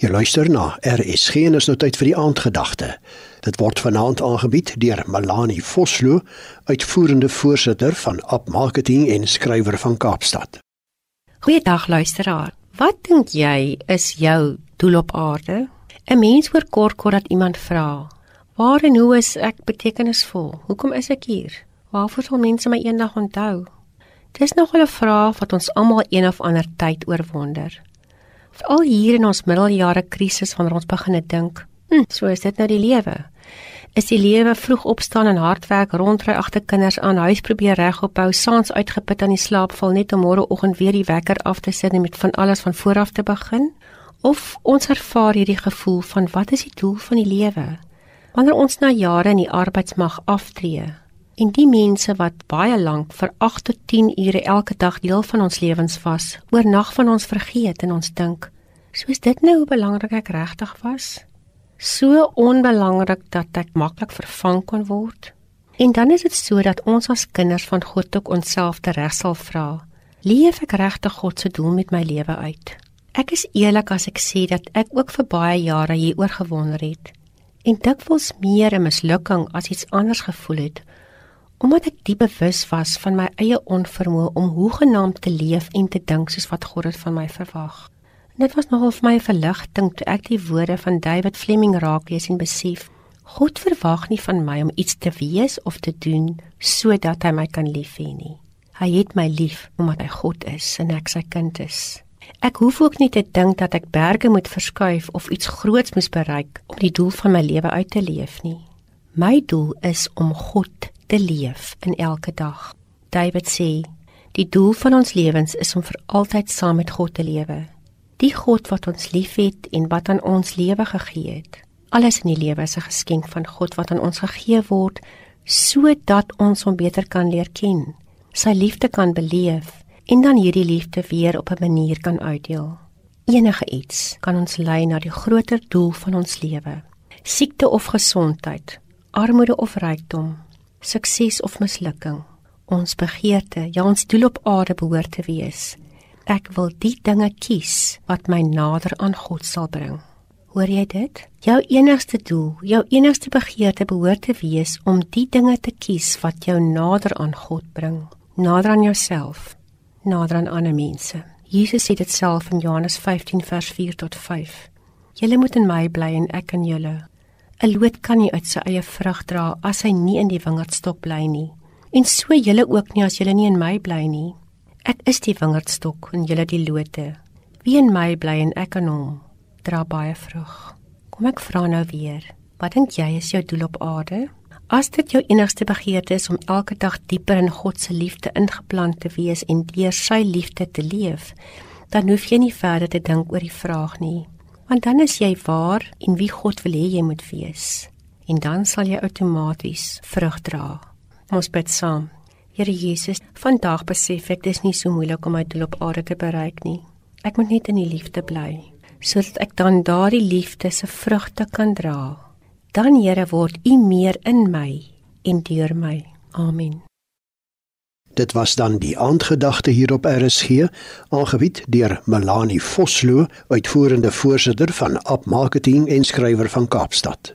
Jy luister na RSG en is nou tyd vir die aandgedagte. Dit word vanaand aangebied deur Melanie Vosloo, uitvoerende voorsitter van App Marketing en skrywer van Kaapstad. Goeiedag luisteraar. Wat dink jy is jou doel op aarde? 'n Mens hoor kort kort dat iemand vra: "Waar en hoe is ek betekenisvol? Hoekom is ek hier? Waarvoor sal mense my eendag onthou?" Dis nog 'n vraag wat ons almal een of ander tyd oorwonder. Veral hier in ons middeljare krisis wanneer ons begin dink, hm, so is dit nou die lewe. Is die lewe vroeg opstaan en hard werk, rondry agter kinders aan, huis probeer regophou, saans uitgeput aan die slaap val net om môreoggend weer die wekker af te sit en met van alles van voor af te begin? Of ons ervaar hierdie gevoel van wat is die doel van die lewe? Wanneer ons na jare in die arbeidsmag aftree, En die mense wat baie lank vir 8 tot 10 ure elke dag deel van ons lewens was, oornag van ons vergeet en ons dink, soos dit nou hoe belangrik ek regtig was? So onbelangrik dat ek maklik vervang kon word. En dan is dit so dat ons as kinders van God ook onsself tereg sal vra, leef ek regtig God se doel met my lewe uit? Ek is eerlik as ek sê dat ek ook vir baie jare hieroor gewonder het en dikwels meer 'n mislukking as iets anders gevoel het omdat ek diep bewus was van my eie onvermoë om hoegenaamd te leef en te dink soos wat God dit van my verwag. Dit was nogal vir my 'n verligting toe ek die woorde van David Fleming raak lees en besef God verwag nie van my om iets te wees of te doen sodat hy my kan lief hê nie. Hy het my lief omdat hy God is en ek sy kind is. Ek hoef ook nie te dink dat ek berge moet verskuif of iets groots moet bereik om die doel van my lewe uit te leef nie. My doel is om God te leef in elke dag. David sê, die doel van ons lewens is om vir altyd saam met God te lewe. Die God wat ons liefhet en wat aan ons lewe gegee het. Alles in die lewe is 'n geskenk van God wat aan ons gegee word sodat ons hom beter kan leer ken, sy liefde kan beleef en dan hierdie liefde weer op 'n manier kan uitdeel. Enige iets kan ons lei na die groter doel van ons lewe. Siekte of gesondheid, armoede of rykdom, sukses of mislukking, ons begeerte, ja ons doel op aarde behoort te wees. Ek wil die dinge kies wat my nader aan God sal bring. Hoor jy dit? Jou enigste doel, jou enigste begeerte behoort te wees om die dinge te kies wat jou nader aan God bring, nader aan jouself, nader aan ander mense. Jesus sê dit self in Johannes 15 vers 4 tot 5. Julle moet in my bly en ek in julle. 'n loot kan nie uit sy eie vrug dra as hy nie in die wingerdstok bly nie. En so julle ook nie as julle nie in my bly nie. Ek is die wingerdstok en julle die lote. Wie in my bly en ek in hom, dra baie vrug. Kom ek vra nou weer, wat dink jy is jou doel op aarde? As dit jou enigste begeerte is om elke dag dieper in God se liefde ingeplant te wees en deur sy liefde te leef, dan hoef jy nie verder te dink oor die vraag nie want dan is jy waar en wie God wil hê jy moet wees. En dan sal jy outomaties vrug dra. Ons bid saam. Here Jesus, vandag besef ek dis nie so moeilik om my doel op aarde te bereik nie. Ek moet net in die liefde bly sodat ek dan daardie liefde se vrugte kan dra. Dan Here word U meer in my en deur my. Amen. Dit was dan die aandgedagte hier op RSG, aangebied deur Melanie Vosloo, uitvoerende voorsitter van App Marketing en skrywer van Kaapstad.